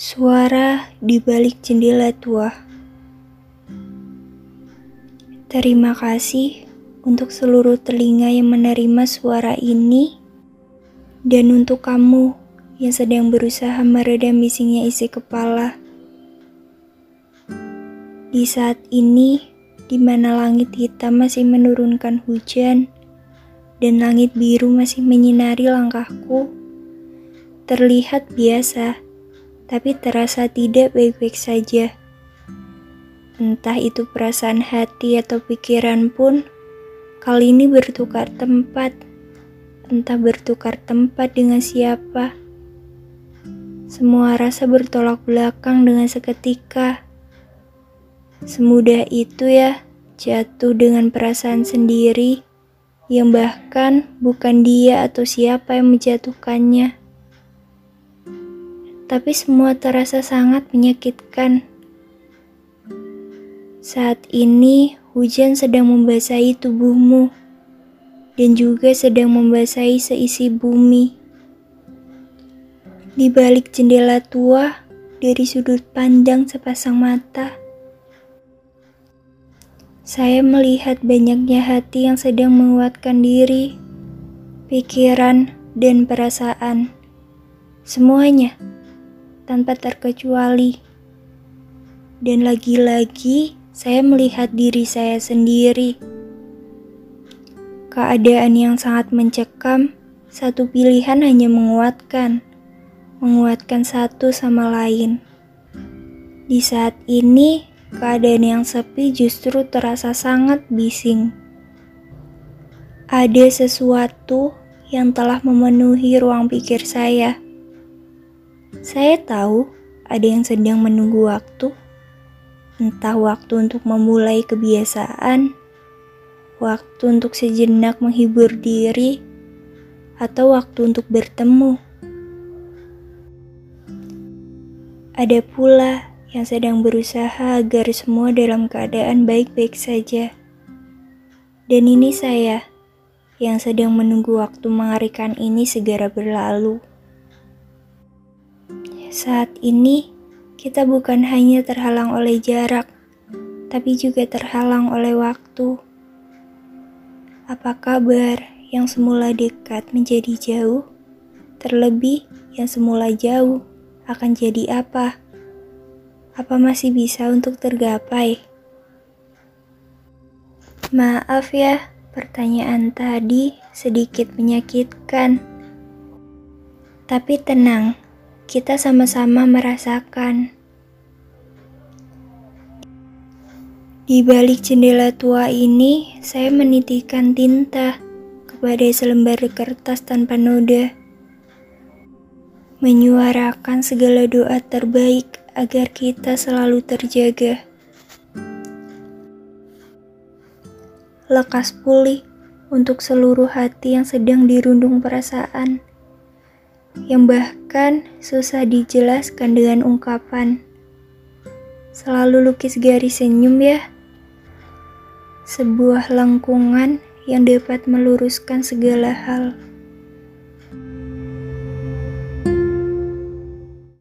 Suara di balik jendela tua. Terima kasih untuk seluruh telinga yang menerima suara ini, dan untuk kamu yang sedang berusaha meredam bisingnya isi kepala. Di saat ini, di mana langit hitam masih menurunkan hujan, dan langit biru masih menyinari langkahku, terlihat biasa tapi terasa tidak baik-baik saja. Entah itu perasaan hati atau pikiran pun, kali ini bertukar tempat. Entah bertukar tempat dengan siapa. Semua rasa bertolak belakang dengan seketika. Semudah itu ya, jatuh dengan perasaan sendiri, yang bahkan bukan dia atau siapa yang menjatuhkannya tapi semua terasa sangat menyakitkan. Saat ini, hujan sedang membasahi tubuhmu dan juga sedang membasahi seisi bumi. Di balik jendela tua, dari sudut pandang sepasang mata, saya melihat banyaknya hati yang sedang menguatkan diri, pikiran, dan perasaan. Semuanya tanpa terkecuali. Dan lagi-lagi saya melihat diri saya sendiri. Keadaan yang sangat mencekam, satu pilihan hanya menguatkan, menguatkan satu sama lain. Di saat ini, keadaan yang sepi justru terasa sangat bising. Ada sesuatu yang telah memenuhi ruang pikir saya saya tahu ada yang sedang menunggu waktu, entah waktu untuk memulai kebiasaan, waktu untuk sejenak menghibur diri, atau waktu untuk bertemu. Ada pula yang sedang berusaha agar semua dalam keadaan baik-baik saja. Dan ini saya yang sedang menunggu waktu mengerikan ini segera berlalu. Saat ini, kita bukan hanya terhalang oleh jarak, tapi juga terhalang oleh waktu. Apa kabar yang semula dekat menjadi jauh? Terlebih yang semula jauh akan jadi apa? Apa masih bisa untuk tergapai? Maaf ya, pertanyaan tadi sedikit menyakitkan. Tapi tenang, kita sama-sama merasakan. Di balik jendela tua ini, saya menitikan tinta kepada selembar kertas tanpa noda. Menyuarakan segala doa terbaik agar kita selalu terjaga. Lekas pulih untuk seluruh hati yang sedang dirundung perasaan yang bahkan susah dijelaskan dengan ungkapan. Selalu lukis garis senyum ya. Sebuah lengkungan yang dapat meluruskan segala hal.